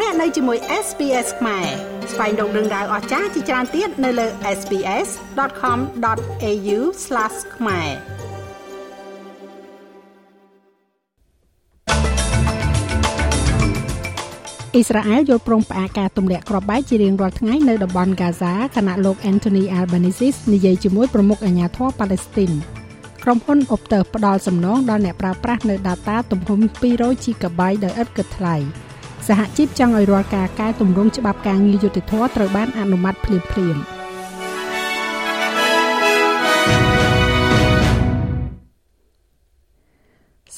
លោកអ្នកនៅជាមួយ SPS ខ្មែរស្វែងរកដឹងដៅអស្ចារ្យជាច្រើនទៀតនៅលើ SPS.com.au/ ខ្មែរអ៊ីស្រាអែលយល់ព្រមផ្អាកការទម្លាក់គ្រាប់បែកជារៀងរាល់ថ្ងៃនៅតំបន់ហ្គាហ្សាខណៈលោក Anthony Albanese និយាយជាមួយប្រមុខអាជ្ញាធរប៉ាឡេស្ទីនក្រុមហ៊ុន Optus ផ្ដល់សំណងដល់អ្នកប្រើប្រាស់នៅ data ទំហំ200 GB ដោយឥតគិតថ្លៃ សហជីពចង់ឲ្យរាល់ការកែតម្រង់ច្បាប់ការងារយុតិធធត្រូវបានអនុម័តភ្លាមភ្លាម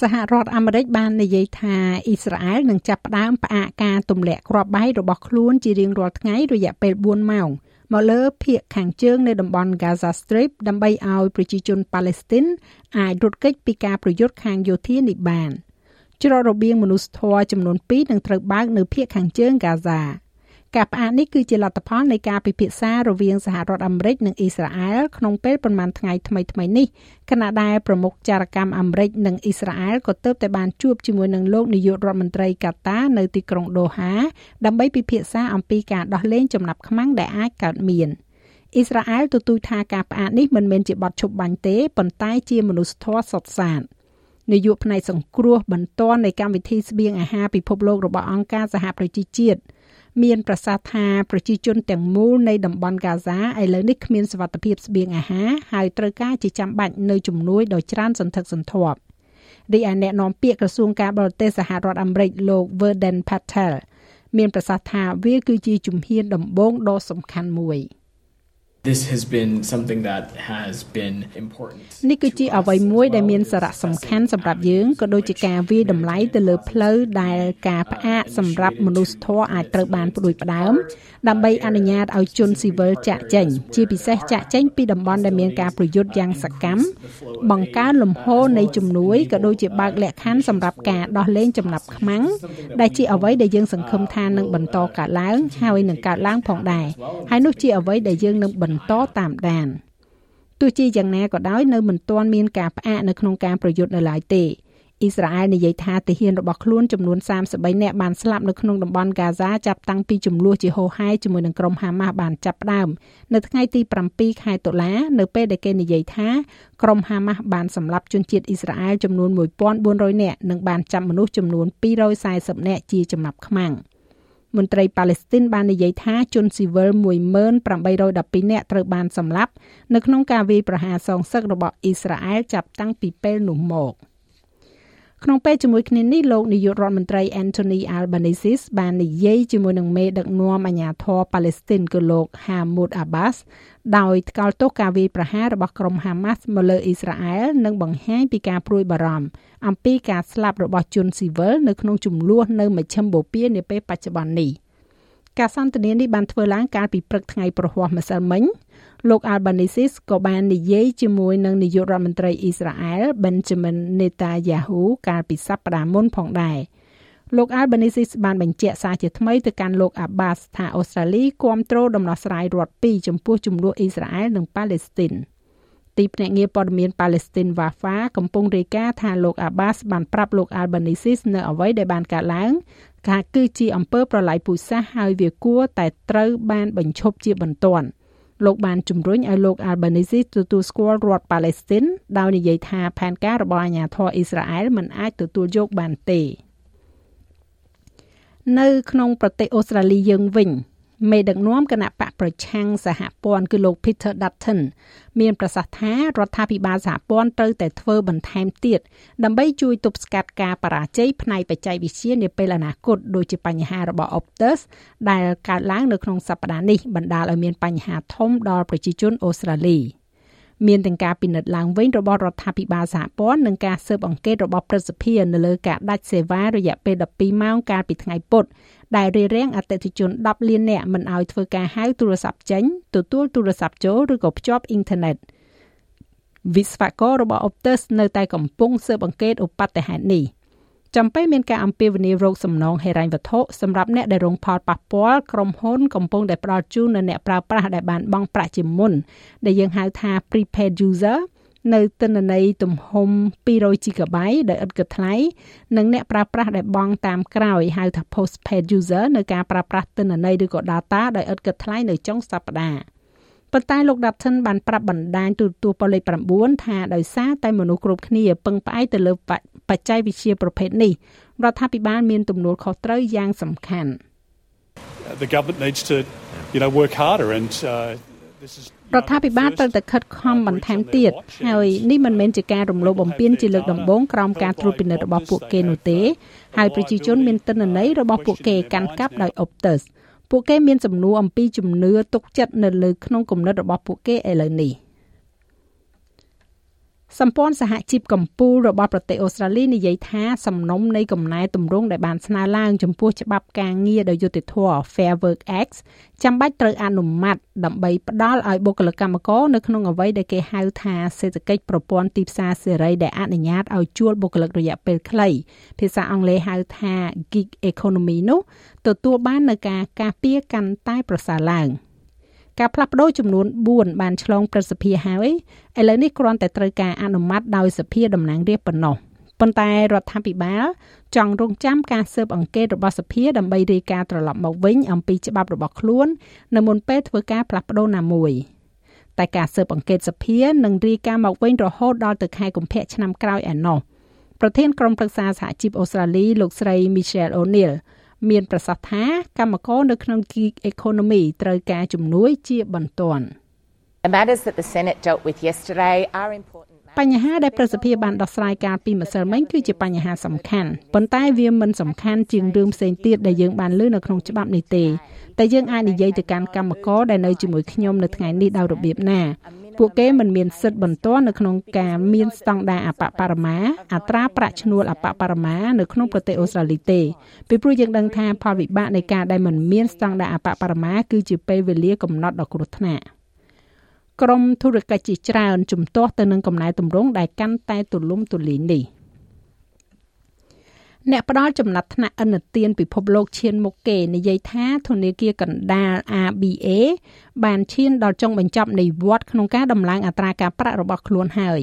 សហរដ្ឋអាមេរិកបាននិយាយថាអ៊ីស្រាអែលនឹងចាប់ផ្ដើមផ្អាកការទម្លាក់គ្រាប់បែករបស់ខ្លួនជារៀងរាល់ថ្ងៃរយៈពេល4ម៉ោងមកលើភៀកខាងជើងនៃតំបន់ Gaza Strip ដើម្បីឲ្យប្រជាជនប៉ាឡេស្ទីនអាចរត់គេចពីការប្រយុទ្ធខាងយោធានេះបាន។ ច្រករបៀងមនុស្សធម៌ចំនួន2នឹងត្រូវបើកនៅភូមិខាងជើងហ្គាហ្សាការផ្អាកនេះគឺជាលទ្ធផលនៃការពិភាក្សារវាងសហរដ្ឋអាមេរិកនិងអ៊ីស្រាអែលក្នុងពេលប្រមាណថ្ងៃថ្មីៗនេះខណៈដែលប្រមុខចារកម្មអាមេរិកនិងអ៊ីស្រាអែលក៏ទើបតែបានជួបជាមួយនឹងលោកនាយករដ្ឋមន្ត្រីកាតានៅទីក្រុងដូហាដើម្បីពិភាក្សាអំពីការដោះលែងចំណាប់ខ្មាំងដែលអាចកើតមានអ៊ីស្រាអែលទទូចថាការផ្អាកនេះមិនមែនជាបទឈប់បាញ់ទេប៉ុន្តែជាមនុស្សធម៌សុទ្ធសាធ។ នាយកផ្នែកសង្គ្រោះបន្ទាន់នៃកម្មវិធីស្បៀងអាហារពិភពលោករបស់អង្គការសហប្រជាជាតិមានប្រសាសន៍ថាប្រជាជនទាំងមូលនៃតំបន់ហ្គាហ្សាឥឡូវនេះគ្មានសុវត្ថិភាពស្បៀងអាហារហើយត្រូវការជាចាំបាច់នៅជំនួយដ៏ច្រើនសន្ធឹកសន្ធាប់រីឯអ្នកនាំពាក្យក្រសួងការបរទេសសហរដ្ឋអាមេរិកលោក Verden Patel មានប្រសាសន៍ថាវាគឺជាជំហានដំបូងដ៏សំខាន់មួយ this has been something that has been important នេះគឺជាអ្វីមួយដែលមានសារៈសំខាន់សម្រាប់យើងក៏ដូចជាការវាយតម្លៃទៅលើផ្លូវដែលការផ្អាកសម្រាប់មនុស្សធម៌អាចត្រូវបានផ្ដួចផ្ដើមដើម្បីអនុញ្ញាតឲ្យជនស៊ីវិលចាក់ចេញជាពិសេសចាក់ចេញពីតំបន់ដែលមានការប្រយុទ្ធយ៉ាងសកម្មបង្កើនលំហូរនៃជំនួយក៏ដូចជាបើកលក្ខខណ្ឌសម្រាប់ការដោះលែងចំណាប់ខ្មាំងដែលជាអ្វីដែលយើងសង្ឃឹមថានឹងបន្តកើតឡើងហើយនឹងកើតឡើងផងដែរហើយនោះជាអ្វីដែលយើងនឹងបន្តតាមដានទោះជាយ៉ាងណាក៏ដោយនៅមិនទាន់មានការផ្អាកនៅក្នុងការប្រយុទ្ធនៅឡើយទេអ៊ីស្រាអែលនិយាយថាទាហានរបស់ខ្លួនចំនួន33នាក់បានស្លាប់នៅក្នុងតំបន់ហ្គាហ្សាចាប់តាំងពីចំនួនជាហូហែជាមួយនឹងក្រុមហាម៉ាស់បានចាប់ផ្ដើមនៅថ្ងៃទី7ខែតុលានៅពេលដែលគេនិយាយថាក្រុមហាម៉ាស់បានសម្លាប់ជនជាតិអ៊ីស្រាអែលចំនួន1400នាក់និងបានចាប់មនុស្សចំនួន240នាក់ជាចំណាប់ខ្មាំង មន្ត្រីប៉ាឡេស្ទីនបាននិយាយថាជនស៊ីវិល1812នាក់ត្រូវបានសម្លាប់នៅក្នុងការវាយប្រហារសងសឹករបស់អ៊ីស្រាអែលចាប់តាំងពីពេលនោះមក។ ក្នុងពេលជាមួយគ្នានេះលោកនាយករដ្ឋមន្ត្រី Anthony Albanese បាននិយាយជាមួយនឹងមេដឹកនាំអាជ្ញាធរប៉ាឡេស្ទីនគឺលោក Mahmoud Abbas ដោយថ្កោលទោសការវាយប្រហាររបស់ក្រុម Hamas មកលើអ៊ីស្រាអែលនិងបង្ហាញពីការព្រួយបារម្ភអំពីការស្លាប់របស់ជនស៊ីវិលនៅក្នុងចំនួននៅមជ្ឈិមបូព៌ានាពេលបច្ចុប្បន្ននេះ ការសន្ទនានេះបានធ្វើឡើងកាលពីព្រឹកថ្ងៃប្រហ័សម្សិលមិញលោក Albanese ក៏បាននិយាយជាមួយនឹងនាយករដ្ឋមន្ត្រីអ៊ីស្រាអែល Benjamin Netanyahu កាលពីសប្តាហ៍មុនផងដែរលោក Albanese បានបញ្ជាក់សារជាថ្មីទៅកាន់លោក Abbas ថាអូស្ត្រាលីគ្រប់គ្រងដំណោះស្រាយរដ្ឋពីរចំពោះចំនួនអ៊ីស្រាអែលនិងប៉ាឡេស្ទីនទីភ្នាក់ងារព័ត៌មានប៉ាឡេស្ទីន Wafa កំពុងរាយការណ៍ថាលោក Abbas បានប្រាប់លោក Albanese នៅអ្វីដែលបានកើតឡើង ថាគឺជាអំពើប្រល័យពូជសាសន៍ហើយវាគួរតែត្រូវបានបញ្ឈប់ជាបន្ទាន់លោកបានជំរុញឲ្យលោក Albanese ទទួលស្គាល់រដ្ឋប៉ាឡេស្ទីនដោយនិយាយថាផែនការរបស់អាញាធរអ៊ីស្រាអែលមិនអាចទទួលយកបានទេនៅក្នុងប្រទេសអូស្ត្រាលីយើងវិញ មេដឹកនាំគណៈបកប្រឆាំងសហព័ន្ធគឺលោក Peter Dutton មានប្រសាសន៍ថារដ្ឋាភិបាលសហព័ន្ធត្រូវតែធ្វើបន្ថែមទៀតដើម្បីជួយទប់ស្កាត់ការបរាជ័យផ្នែកបច្ចេកវិទ្យានាពេលអនាគតដូចជាបញ្ហារបស់ Optus ដែលកើតឡើងនៅក្នុងសប្តាហ៍នេះបណ្ដាលឲ្យមានបញ្ហាធំដល់ប្រជាជនអូស្ត្រាលី។ មានទាំងការពិនិត្យឡើងវិញរបស់រដ្ឋាភិបាលសហព័ន្ធនិងការស៊ើបអង្កេតរបស់ព្រឹទ្ធសភានៅលើការដាច់សេវារយៈពេល12ម៉ោងកាលពីថ្ងៃពុធដែលរារាំងអតិថិជន10លាននាក់មិនឲ្យធ្វើការហៅទូរស័ព្ទចេញទទួលទូរស័ព្ទចូលឬក៏ភ្ជាប់អ៊ីនធឺណិតវិស្វកររបស់ Optus នៅតែកំពុងស៊ើបអង្កេតឧបទ្ទហេតុនេះ ចំពេលមានការអំពាវនាវរោគសំណងហិរញ្ញវត្ថុសម្រាប់អ្នកដែលរងផលប៉ះពាល់ក្រុមហ៊ុនកំពុងតែផ្ដល់ជូនដល់អ្នកប្រើប្រាស់ដែលបានបង់ប្រាក់ជាមុនដែលយើងហៅថា prepaid user នៅទិន្នន័យទំហំ 200 GB ដោយឥតគិតថ្លៃនិងអ្នកប្រើប្រាស់ដែលបង់តាមក្រោយហៅថា postpaid user នៅការប្រើប្រាស់ទិន្នន័យឬក៏ data ដោយឥតគិតថ្លៃនៅចុងសប្តាហ៍ ប៉ុន្តែលោក Dutton បានប្រាប់បណ្ដាញទូរទស្សន៍ប៉ូលេខ9ថាដោយសារតែមនុស្សគ្រប់គ្នាពឹងផ្អែកទៅលើបច្ចេកវិទ្យាប្រភេទនេះរដ្ឋាភិបាលមានទំនួលខុសត្រូវយ៉ាងសំខាន់ The government needs to you know work harder and uh រដ្ឋាភិបាលត្រូវតែខិតខំបន្ថែមទៀតហើយនេះមិនមែនជាការរំលោភបំពានជាលើកដំបូងក្រោមការត្រួតពិនិត្យរបស់ពួកគេនោះទេហើយប្រជាជនមានទិន្នន័យរបស់ពួកគេកាន់កាប់ដោយ Optus ពួកគេមានសំណួរអំពីជំនឿទុកចិត្តនៅលើក្នុងគំនិតរបស់ពួកគេឥឡូវនេះ។ សម្ព័ន្ធសហជីពកម្ពុជារបស់ប្រទេសអូស្ត្រាលីនិយាយថាសំណុំនៃកំណែទម្រង់ដែលបានស្នើឡើងចំពោះច្បាប់ការងារដោយយុត្តិធម៌ Fair Work Act ចាំបាច់ត្រូវអនុម័តដើម្បីផ្ដល់ឲ្យបុគ្គលិកកម្មករនៅក្នុងអ្វីដែលគេហៅថាសេដ្ឋកិច្ចប្រព័ន្ធទីផ្សារសេរីដែលអនុញ្ញាតឲ្យជួលបុគ្គលិករយៈពេលខ្លីភាសាអង់គ្លេសហៅថា gig economy នោះទទួលបាននៅការការពារកាន់តែប្រសើរឡើង។ ការផ្លាស់ប្ដូរចំនួន4បានឆ្លងព្រឹទ្ធសភាហើយឥឡូវនេះគ្រាន់តែត្រូវការអនុម័តដោយសភាតំណាងរាស្ត្រប៉ុណ្ណោះប៉ុន្តែរដ្ឋាភិបាលចង់រងចាំការស៊ើបអង្កេតរបស់សភាដើម្បីរាយការណ៍ត្រឡប់មកវិញអំពីច្បាប់របស់ខ្លួននៅមុនពេលធ្វើការផ្លាស់ប្ដូរណាមួយតែការស៊ើបអង្កេតសភានឹងរាយការណ៍មកវិញរហូតដល់ទៅខែកុម្ភៈឆ្នាំក្រោយឯណោះប្រធានក្រុមប្រឹក្សាសហជីពអូស្ត្រាលីលោកស្រី Michelle O'Neil មានប្រសាសន៍ថាកម្មករនៅក្នុង gig economy ត្រូវការជំនួយជាបន្ទាន់ The matters that the Senate dealt with yesterday are important បញ្ហាដែលប្រសិទ្ធភាពបានដោះស្រាយកាលពីម្សិលមិញគឺជាបញ្ហាសំខាន់ប៉ុន្តែវាមិនសំខាន់ជាងរឿងផ្សេងទៀតដែលយើងបានលើនៅក្នុងច្បាប់នេះទេតែយើងអាចនិយាយទៅកាន់កម្មករដែលនៅជាមួយខ្ញុំនៅថ្ងៃនេះដោយរបៀបណា ពួកគេមិនមានសិទ្ធិបន្ទាន់នៅក្នុងការមានស្តង់ដារអបបរមាអត្រាប្រាក់ឈ្នួលអបបរមានៅក្នុងប្រទេសអូស្ត្រាលីទេពីព្រោះយើងដឹងថាផលវិបាកនៃការដែលមិនមានស្តង់ដារអបបរមាគឺជាពេលវេលាកំណត់ដ៏គ្រោះថ្នាក់ក្រមធុរកិច្ចជាច្រើនជំទាស់ទៅនឹងកំណែទម្រង់ដែលកាន់តែទូលំទូលាយនេះ អ្នកផ្ដល់ចំណាត់ថ្នាក់ឥណទានពិភពលោកឈានមុខគេនិយាយថាធនាគារកណ្ដាល ABA បានឈានដល់ចុងបញ្ចប់នៃវដ្តក្នុងការដំឡើងអត្រាការប្រាក់របស់ខ្លួនហើយ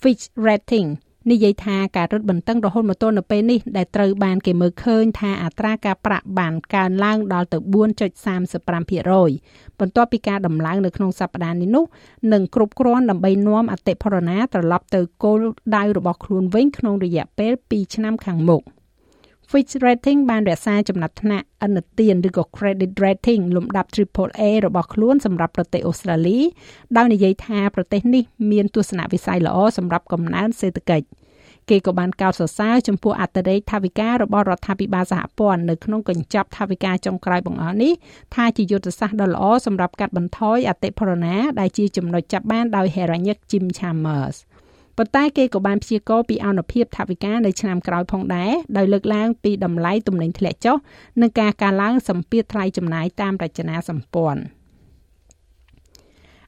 Fitch Rating និយាយថាការរឹតបន្តឹងរហូតមកទល់នៅពេលនេះដែលត្រូវបានគេមើលឃើញថាអត្រាការប្រាក់បានកើនឡើងដល់ទៅ4.35%បន្ទាប់ពីការដំឡើងនៅក្នុងសប្តាហ៍នេះនោះនឹងគ្រប់គ្រាន់ដើម្បីនាំអតិផរណាត្រឡប់ទៅគោលដៅរបស់ខ្លួនវិញក្នុងរយៈពេល2ឆ្នាំខាងមុខ។ Fitch Rating បានរក្សាចំណាត់ថ្នាក់ឥណទានឬក៏ Credit Rating លំដាប់ AAA របស់ខ្លួនសម្រាប់ប្រទេសអូស្ត្រាលីដោយនិយាយថាប្រទេសនេះមានទស្សនវិស័យល្អសម្រាប់កំណើនសេដ្ឋកិច្ចគេក៏បានកោតសរសើរចំពោះអត្តរេកថាវិការរបស់រដ្ឋាភិបាលសហព័ន្ធនៅក្នុងកញ្ចប់ថាវិការចុងក្រោយបង្អស់នេះថាជាយុទ្ធសាស្ត្រដ៏ល្អសម្រាប់កាត់បន្ថយអតិផរណាដែលជាចំណុចចាប់បានដោយហេរ៉ាញឹក Jim Chalmers ប៉ុន្តែគេក៏បានព្យាករពីអនុភាពថវិកានៅឆ្នាំក្រោយផងដែរដោយលើកឡើងពីតម្លៃទំនិញធ្លាក់ចុះនិងការកើនឡើងសម្ពាធថ្លៃចំណាយតាមរចនាសម្ព័ន្ធ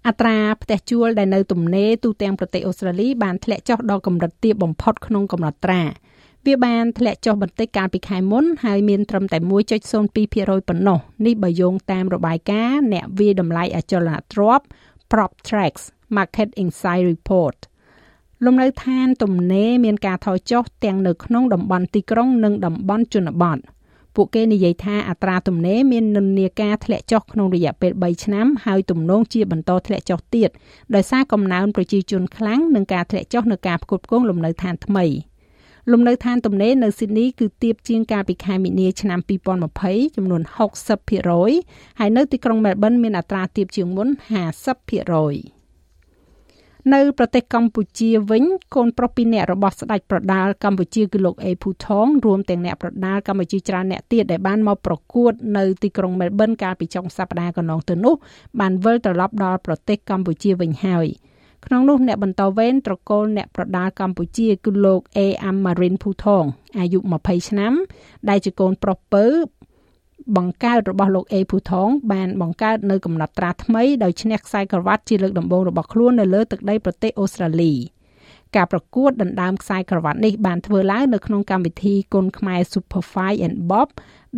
អត្រាផ្ទះជួលដែលនៅទំនេរទូទាំងប្រទេសអូស្ត្រាលីបានធ្លាក់ចុះដល់កម្រិតទាបបំផុតក្នុងកំណត់ត្រាវាបានធ្លាក់ចុះបន្តិចកាលពីខែមុនហើយមានត្រឹមតែ1.02%ប៉ុណ្ណោះនេះបើយោងតាមរបាយការណ៍អ្នកវាយតម្លៃអចលនទ្រព្យ PropTrack Market Insight Report ។ លំនៅឋានទំនេរមានការថយចុះទាំងនៅក្នុងតំបន់ទីក្រុងនិងតំបន់ជនបទពួកគេនិយាយថាអត្រាទំនេរមាននិន្នាការធ្លាក់ចុះក្នុងរយៈពេល3ឆ្នាំហើយទំនងជាបន្តធ្លាក់ចុះទៀតដោយសារកំណើនប្រជាជនខ្លាំងនិងការធ្លាក់ចុះនៅការផ្គត់ផ្គង់លំនៅឋានថ្មីលំនៅឋានទំនេរនៅស៊ីដនីគឺទាបជាងកាលពីខែមីនាឆ្នាំ2020ចំនួន60%ហើយនៅទីក្រុងមែលប៊នមានអត្រាទាបជាងមុន50% នៅប្រទេសកម្ពុជាវិញកូនប្រុសពីរនាក់របស់ស្ដេចប្រដាល់កម្ពុជាគឺលោកអេភូថងរួមទាំងអ្នកប្រដាល់កម្ពុជាច្រើនអ្នកទៀតដែលបានមកប្រកួតនៅទីក្រុងមែលប៊នកាលពីចុងសប្តាហ៍កន្លងទៅនោះបានវិលត្រឡប់ដល់ប្រទេសកម្ពុជាវិញហើយក្នុងនោះអ្នកបន្តវេនត្រកូលអ្នកប្រដាល់កម្ពុជាគឺលោកអេអាំម៉ារិនភូថងអាយុ20ឆ្នាំដែលជាកូនប្រុសពៅ បង្កើតរបស់លោកអេភូថងបានបង្កើតនៅកំណត់ត្រាថ្មីដោយឈ្នះខ្សែក្រវ៉ាត់ជាលើកដំបូងរបស់ខ្លួននៅលើទឹកដីប្រទេសអូស្ត្រាលីការប្រកួតដណ្ដើមខ្សែក្រវ៉ាត់នេះបានធ្វើឡើងនៅក្នុងកម្មវិធីគុនខ្មែរ Super Fight and Bob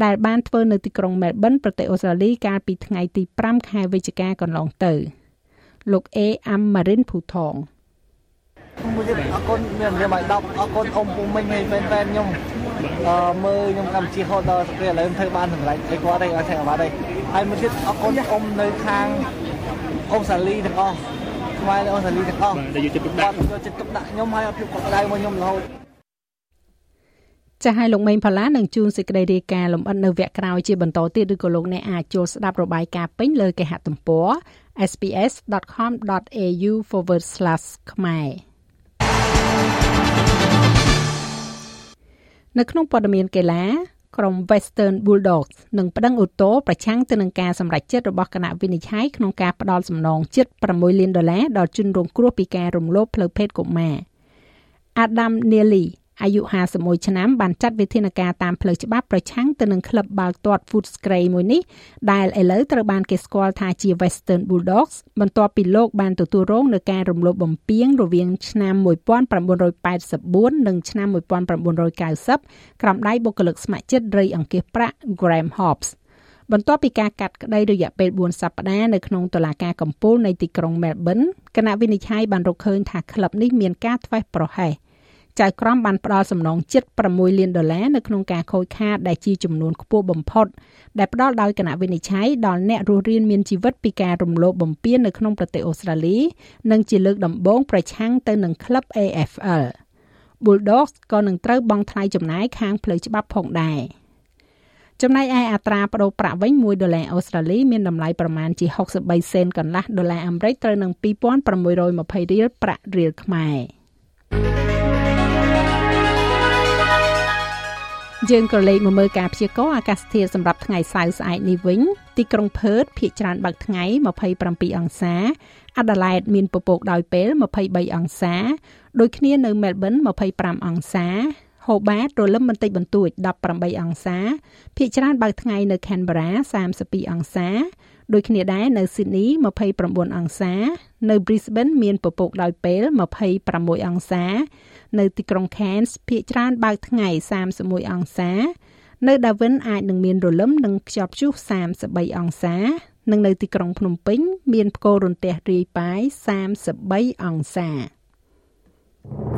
ដែលបានធ្វើនៅទីក្រុង Melbourne ប្រទេសអូស្ត្រាលីកាលពីថ្ងៃទី5ខែវិច្ឆិកាកន្លងទៅលោកអេអាំម៉ារិនភូថងមួយទៀតអរគុណមានរៀបឲ្យ10អរគុណអ៊ំពូមិញហើយហ្វេនហ្វេនខ្ញុំអឺ មើលខ្ញុំកម្ពុជាហូតដល់ពេលឥឡូវធ្វើបានសម្រេចអីគាត់ទេឲ្យធ្វើបាត់ទេហើយមួយទៀតអរគុណអ៊ំនៅខាងអ៊ំសាលីទាំងអស់ខ្មែរអ៊ំសាលីទាំងអស់ដែលយកចិត្តទុកដាក់យកចិត្តទុកដាក់ខ្ញុំហើយអត់ភាពកក់ក្ដៅមកខ្ញុំរហូតចាស់ឲ្យលោកមេងផល្លានឹងជួនសេចក្តីរាយការណ៍លម្អិតនៅវគ្គក្រោយជាបន្តទៀតឬក៏លោកអ្នកអាចចូលស្ដាប់របាយការណ៍ពេញលើគេហទំព័រ sps.com.au/ ខ្មែរ នៅក្នុងព័ត៌មានកីឡាក្រុម Western Bulldogs នឹងប្តឹងឧទ្ធរណ៍ប្រឆាំងទៅនឹងការសម្រេចចិត្តរបស់គណៈវិនិច្ឆ័យក្នុងការផ្តល់សំណងជិត6លានដុល្លារដល់ជនរងគ្រោះពីការរំលោភផ្លូវភេទកុមារ Adam Neely អាយុ51ឆ្នាំបានចាត់វិធានការតាមផ្លូវច្បាប់ប្រឆាំងទៅនឹងក្លឹបបាល់ទាត់ Footscray មួយនេះដែលឥឡូវត្រូវបានគេស្គាល់ថាជា Western Bulldogs បន្ទាប់ពីលោកបានទទួលរងនឹងការរំលោភបំពានរវាងឆ្នាំ1984និងឆ្នាំ1990ក្រោមដៃបុគ្គលិកស្ម័គ្រចិត្តរៃអង្គាសប្រាក់ Graham Hobbs បន្ទាប់ពីការកាត់ក្តីរយៈពេល4សប្តាហ៍នៅក្នុងតុលាការកំពូលនៃទីក្រុង Melbourne គណៈវិនិច្ឆ័យបានរកឃើញថាក្លឹបនេះមានការធ្វេសប្រហែស ចៅក្រមបានផ្ដល់សំណងជិត6លានដុល្លារនៅក្នុងការខូចខាតដែលជាចំនួនខ្ពស់បំផុតដែលផ្ដល់ដោយគណៈវិនិច្ឆ័យដល់អ្នករស់រានមានជីវិតពីការរំលោភបំពាននៅក្នុងប្រទេសអូស្ត្រាលី និងជាលើកដំបូងប្រឆាំងទៅនឹងក្លឹប AFL Bulldogs ក៏នឹងត្រូវបង់ថ្លៃចំណាយខាងផ្លូវច្បាប់ផងដែរចំណែកឯអត្រាប្តូរប្រាក់វិញ1ដុល្លារអូស្ត្រាលីមានតម្លៃប្រមាណជា63សេនកន្លះដុល្លារអាមេរិកត្រូវនឹង2620រៀលប្រាក់រៀលខ្មែរ យើងក៏លេខមកមើលការព្យាករណ៍អាកាសធាតុសម្រាប់ថ្ងៃសៅរ៍ស្អែកនេះវិញទីក្រុងផឺតភាគច្រើនបើកថ្ងៃ27អង្សាអាដាលេដមានពពកដោយពេល23អង្សាដូចគ្នានៅមែលប៊ន25អង្សាហូបាតរលឹមបន្តិចបន្តួច18អង្សាភាគច្រើនបើកថ្ងៃនៅ Canberra 32អង្សាដូចគ្នាដែរនៅ Sydney 29អង្សា នៅ Brisbane មានពពកដោយពេល26អង្សា នៅទីក្រុង Cairns ភាគច្រើនបើកថ្ងៃ31អង្សា នៅ Darwin អាចនឹងមានរលឹមនិងខ្យល់ព្យុះ33អង្សា និងនៅទីក្រុងភ្នំពេញ មានផ្គររន្ទះរាយប៉ាយ33អង្សា thank you